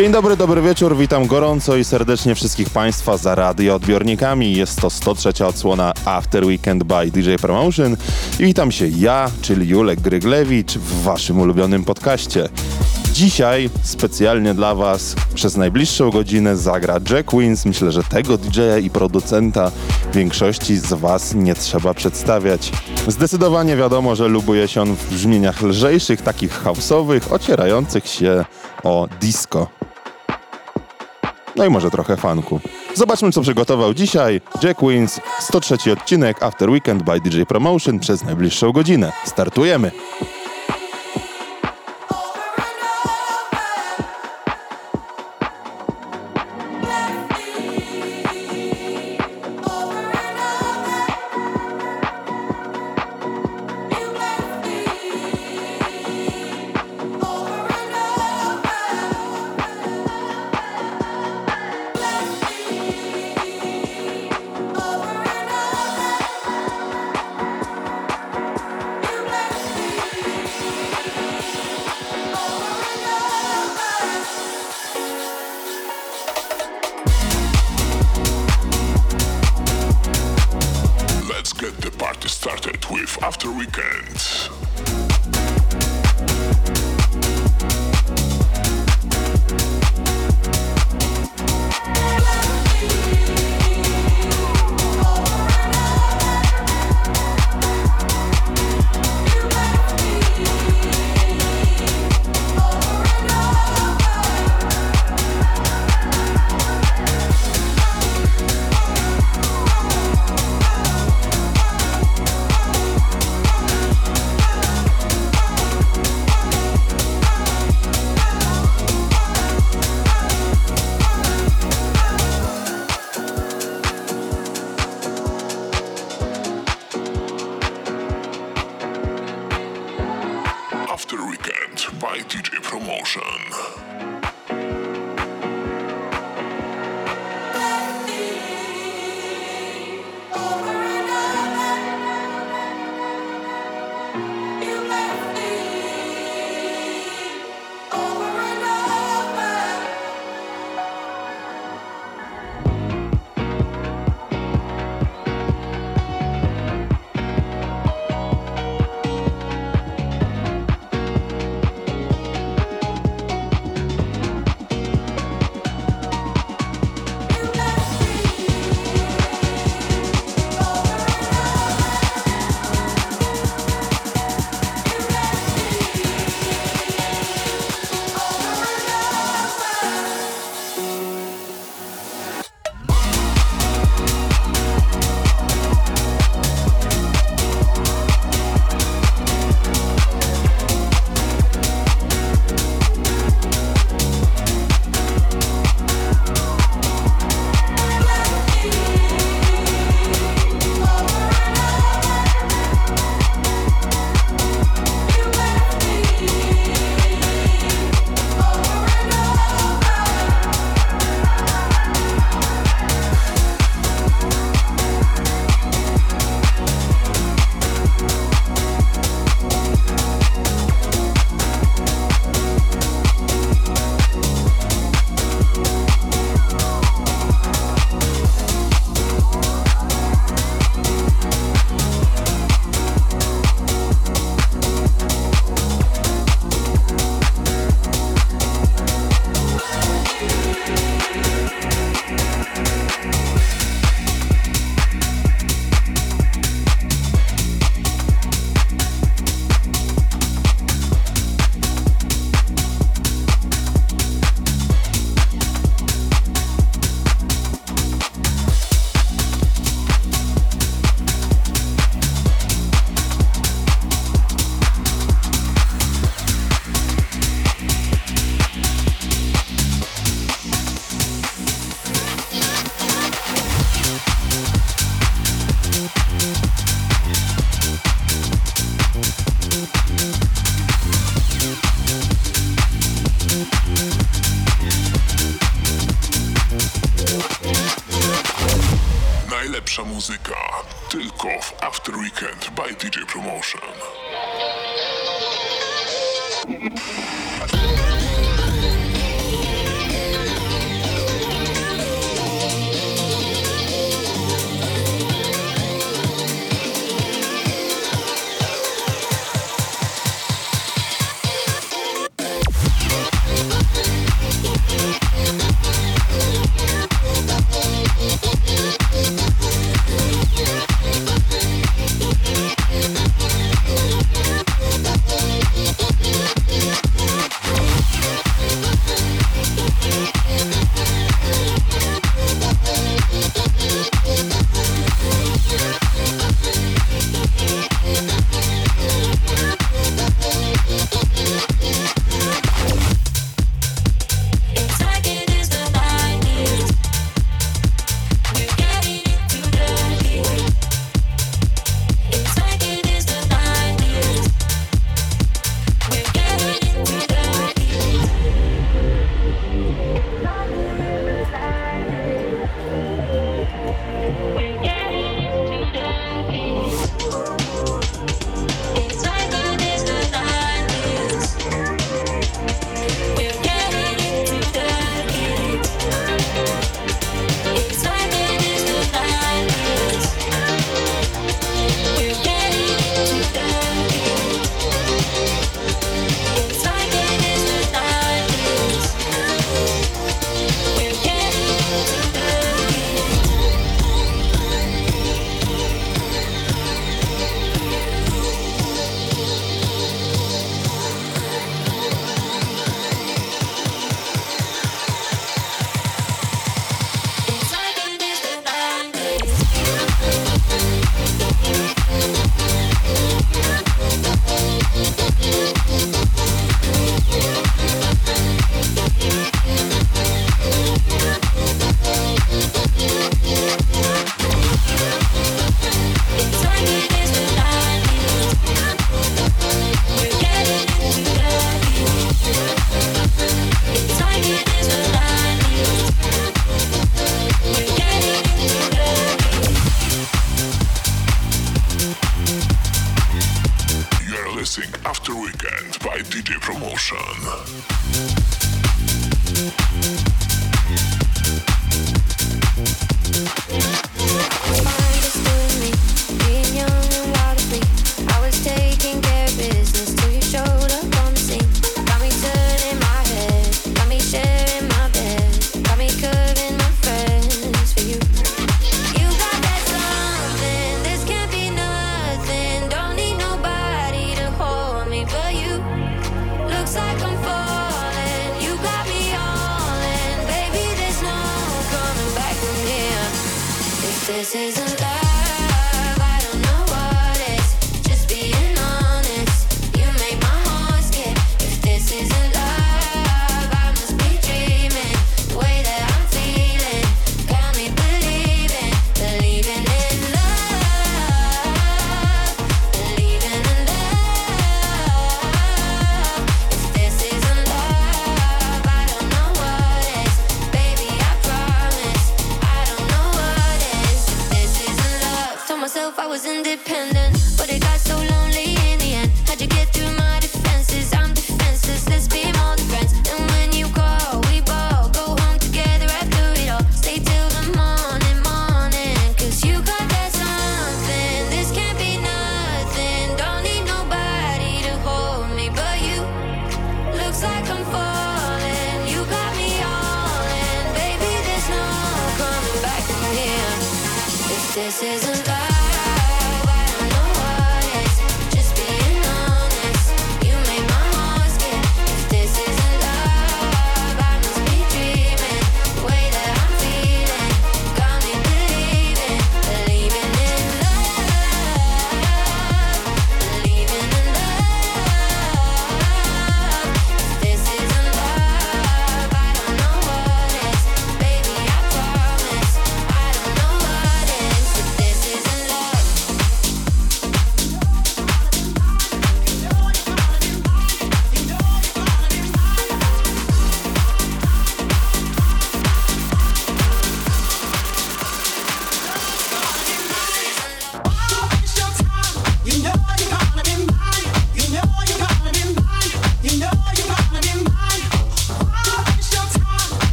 Dzień dobry, dobry wieczór, witam gorąco i serdecznie wszystkich Państwa za radioodbiornikami. Jest to 103 odsłona After Weekend by DJ Promotion i witam się ja, czyli Julek Gryglewicz w Waszym ulubionym podcaście. Dzisiaj specjalnie dla Was przez najbliższą godzinę zagra Jack Wins. Myślę, że tego DJ-a i producenta większości z Was nie trzeba przedstawiać. Zdecydowanie wiadomo, że lubuje się on w brzmieniach lżejszych, takich house'owych, ocierających się o disco. No i może trochę fanku. Zobaczmy, co przygotował dzisiaj Jack Wins, 103 odcinek After Weekend by DJ Promotion przez najbliższą godzinę. Startujemy! Started with After Weekend.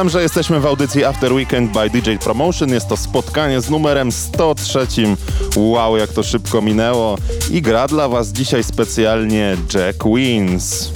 Przypominam, że jesteśmy w audycji After Weekend by DJ Promotion. Jest to spotkanie z numerem 103. Wow, jak to szybko minęło. I gra dla Was dzisiaj specjalnie Jack Wins.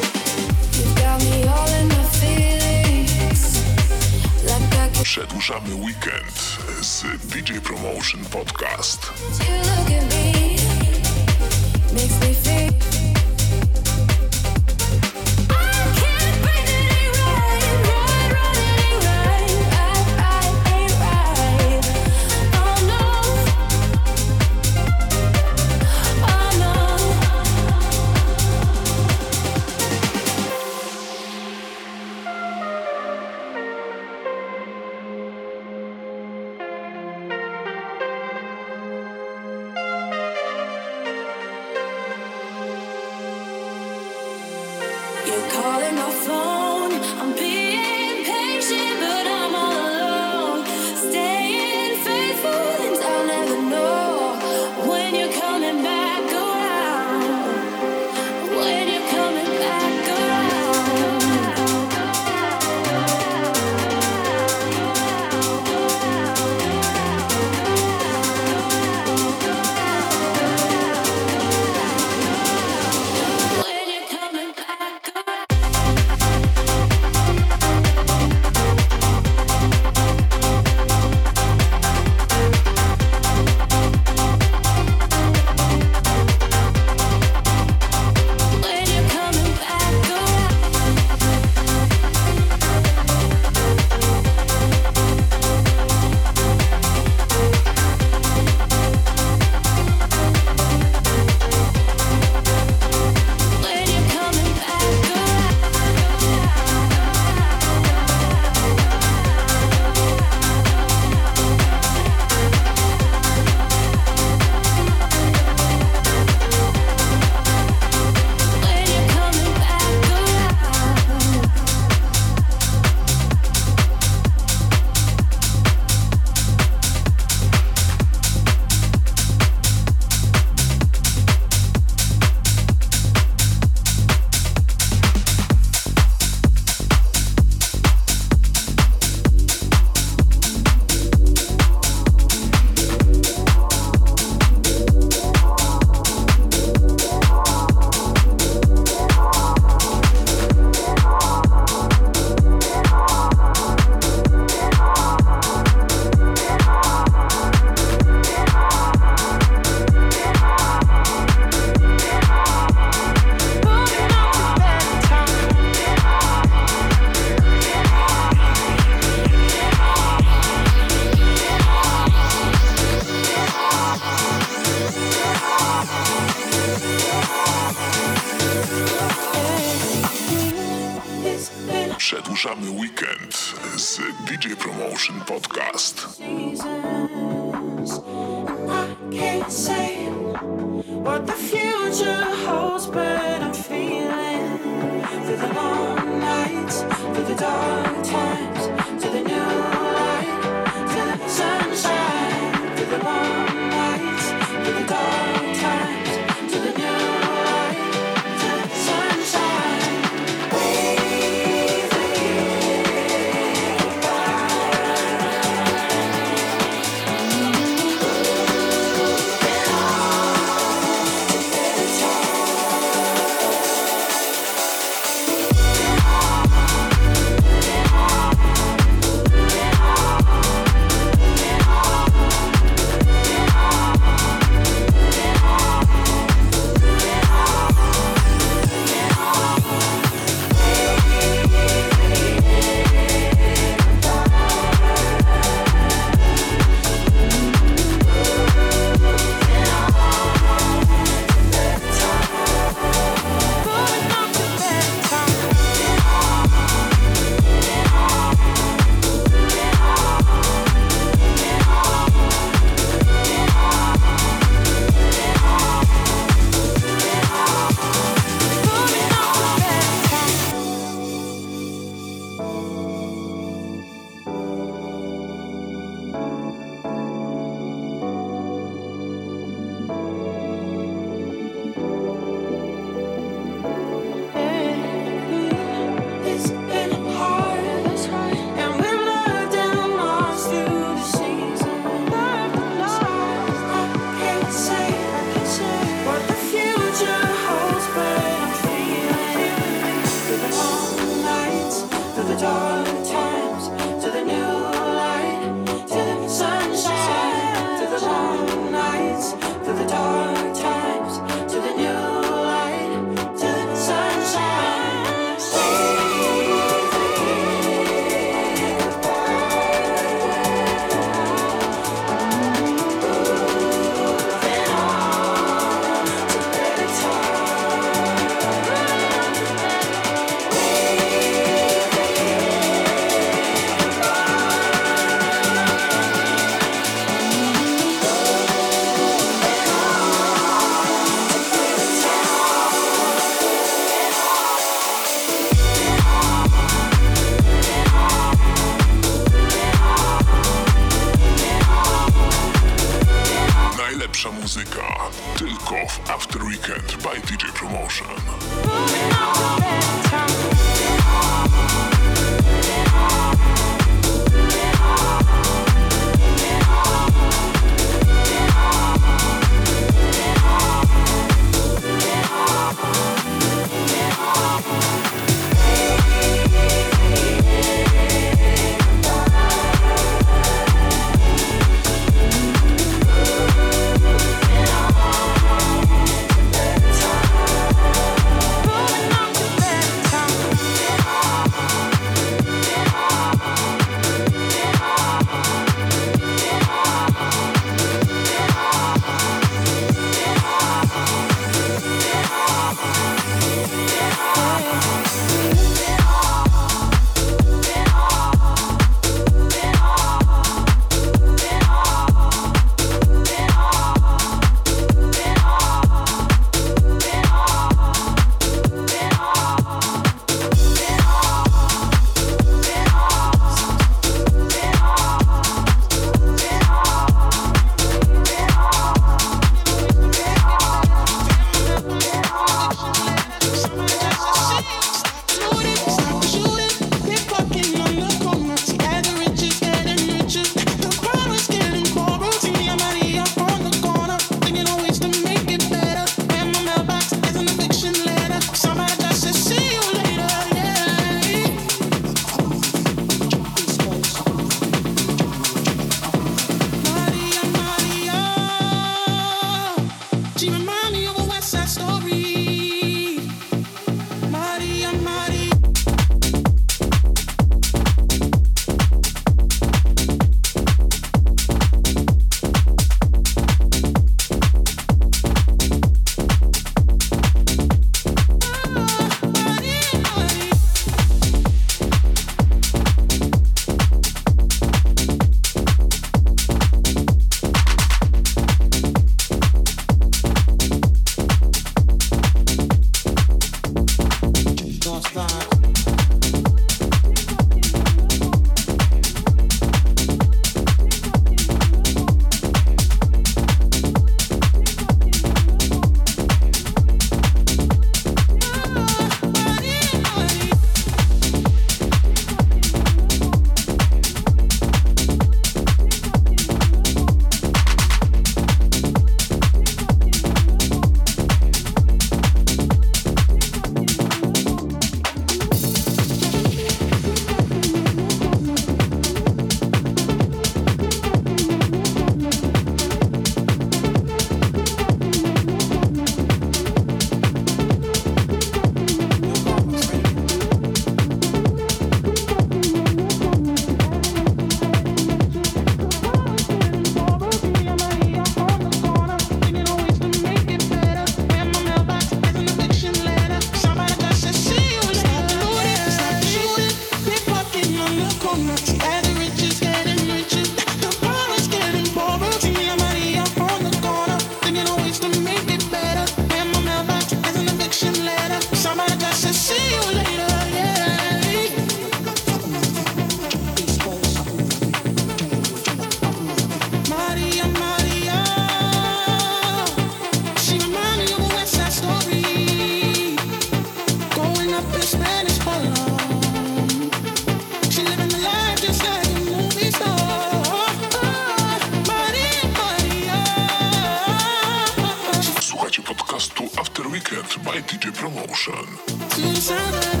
Promotion.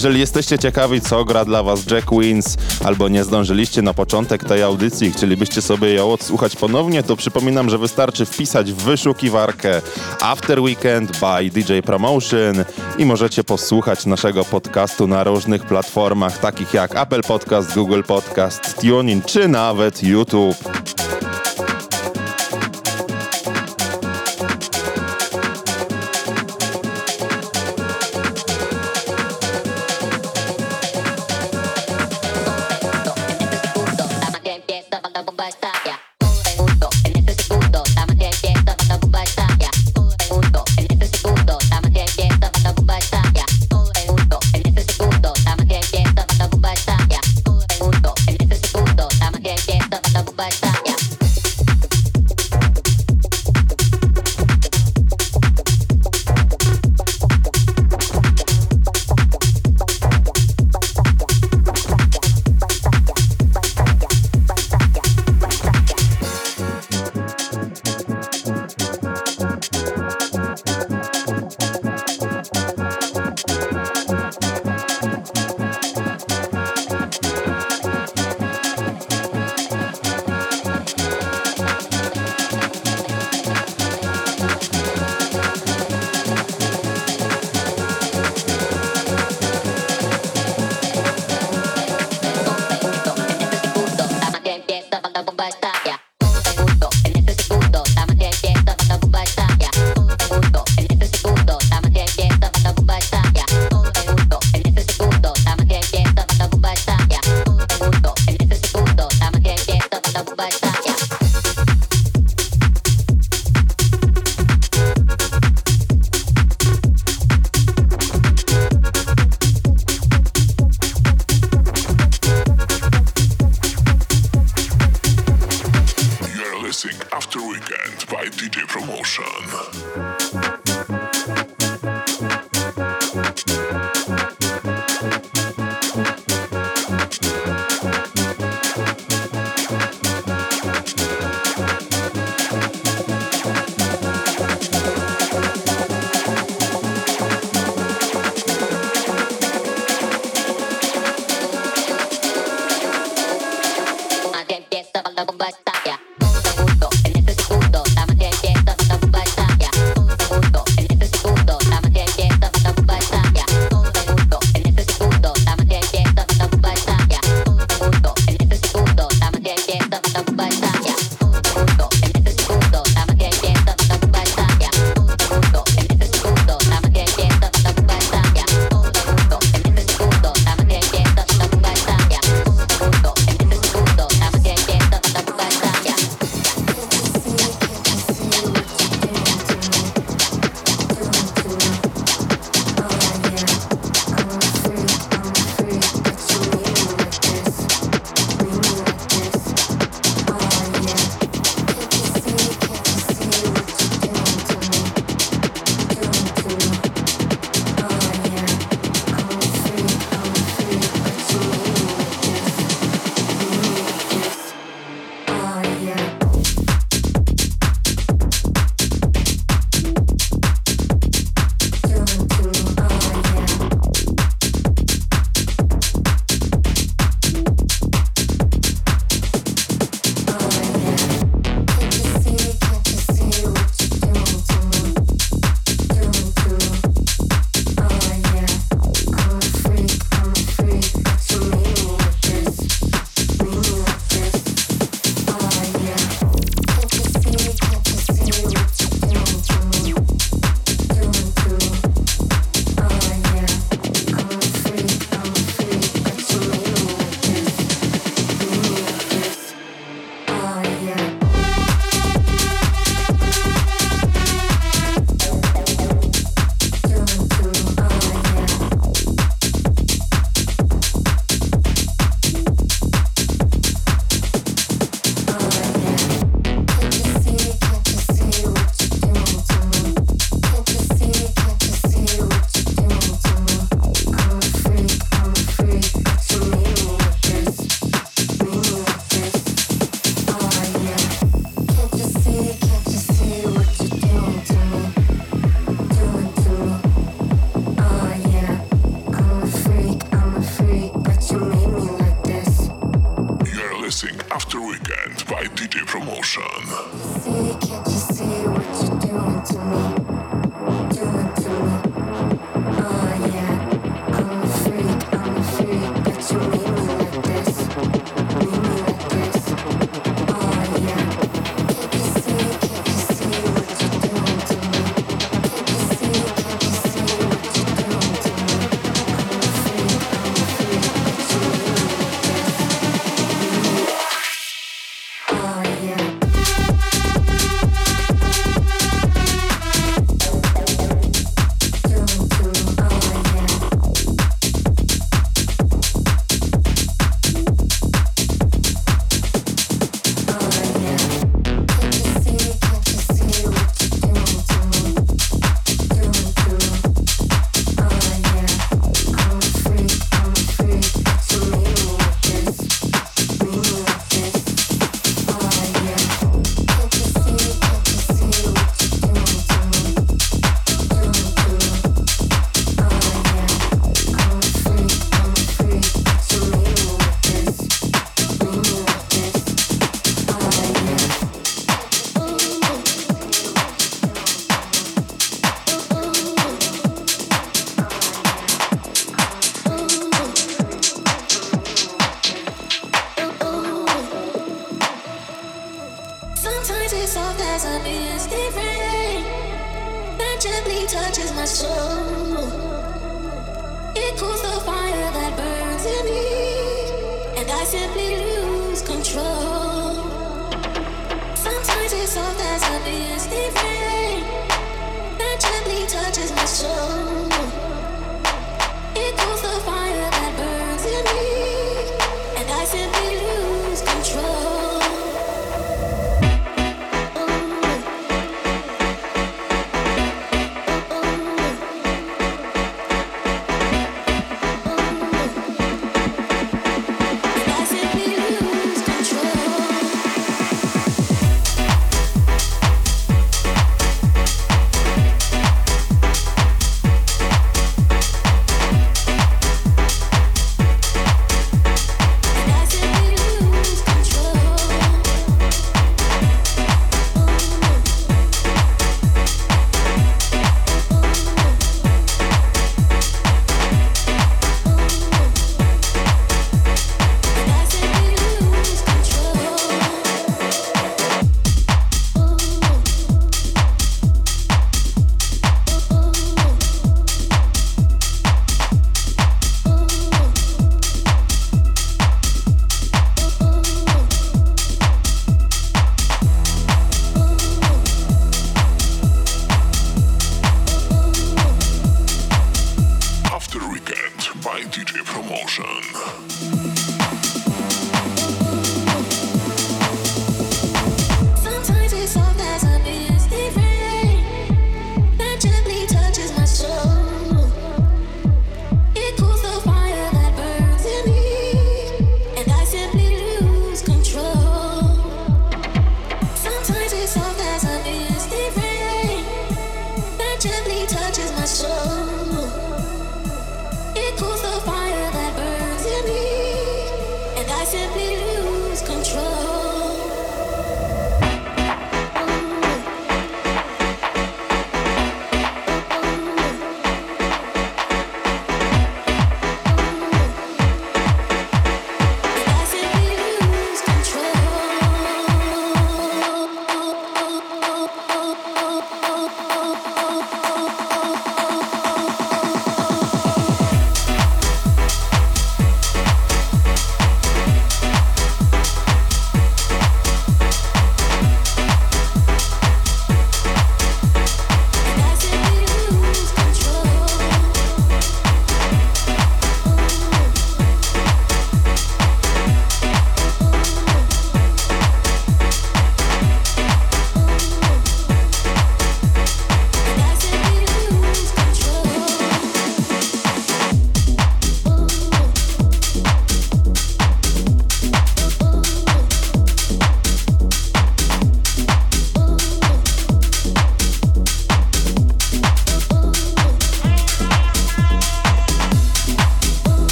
Jeżeli jesteście ciekawi, co gra dla was Jack Wins, albo nie zdążyliście na początek tej audycji i chcielibyście sobie ją odsłuchać ponownie, to przypominam, że wystarczy wpisać w wyszukiwarkę After Weekend by DJ Promotion i możecie posłuchać naszego podcastu na różnych platformach, takich jak Apple Podcast, Google Podcast, TuneIn czy nawet YouTube. yeah, yeah.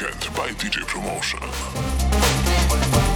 Weekend by DJ Promotion.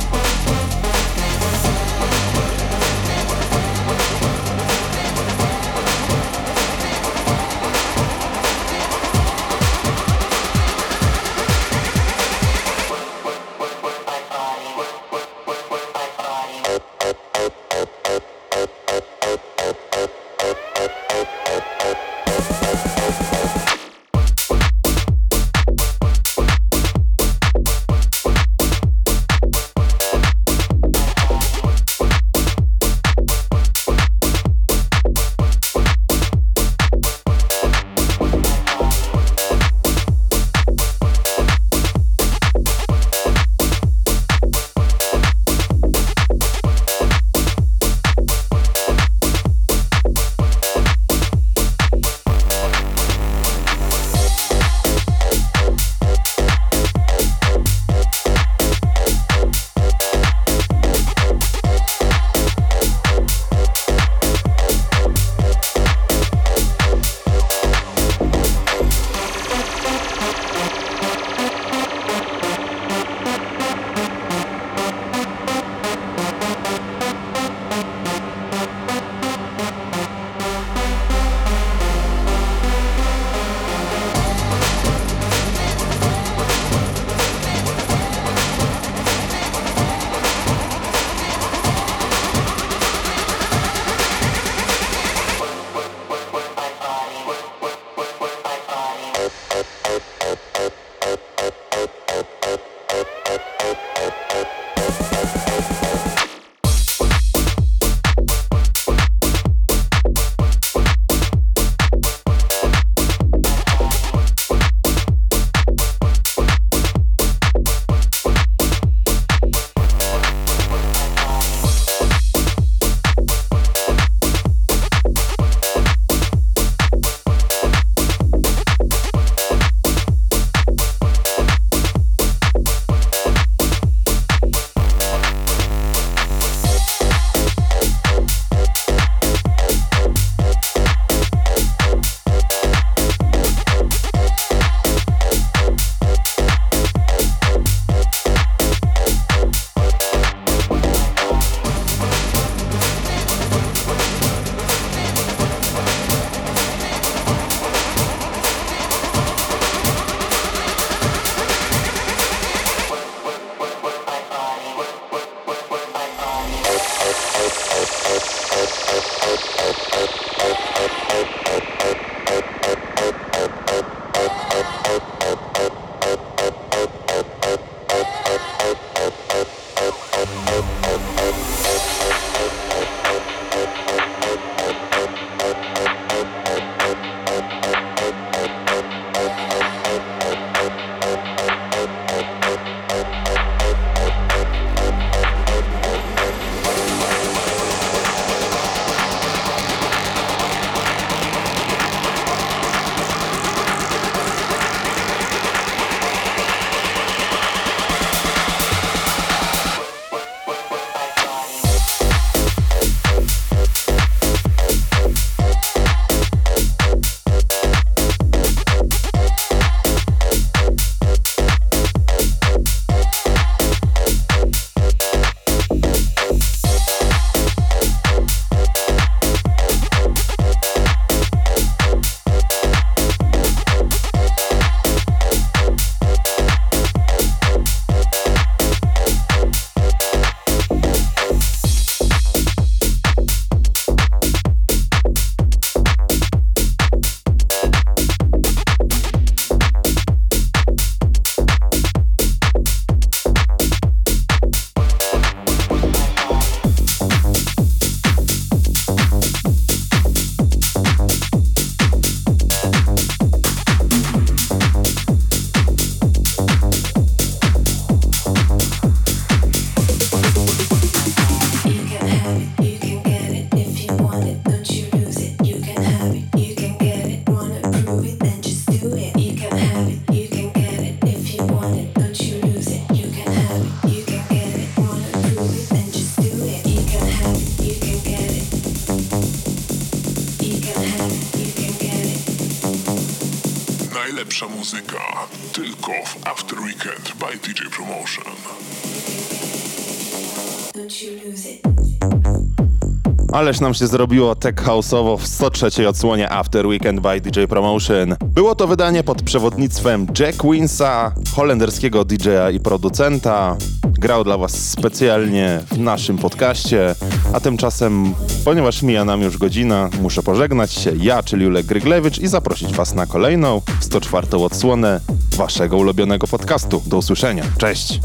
Ależ nam się zrobiło tech house'owo w 103 odsłonie After Weekend by DJ Promotion. Było to wydanie pod przewodnictwem Jack Winsa, holenderskiego DJ-a i producenta. Grał dla Was specjalnie w naszym podcaście, a tymczasem, ponieważ mija nam już godzina, muszę pożegnać się ja, czyli Julek Gryglewicz i zaprosić Was na kolejną 104 odsłonę Waszego ulubionego podcastu. Do usłyszenia. Cześć!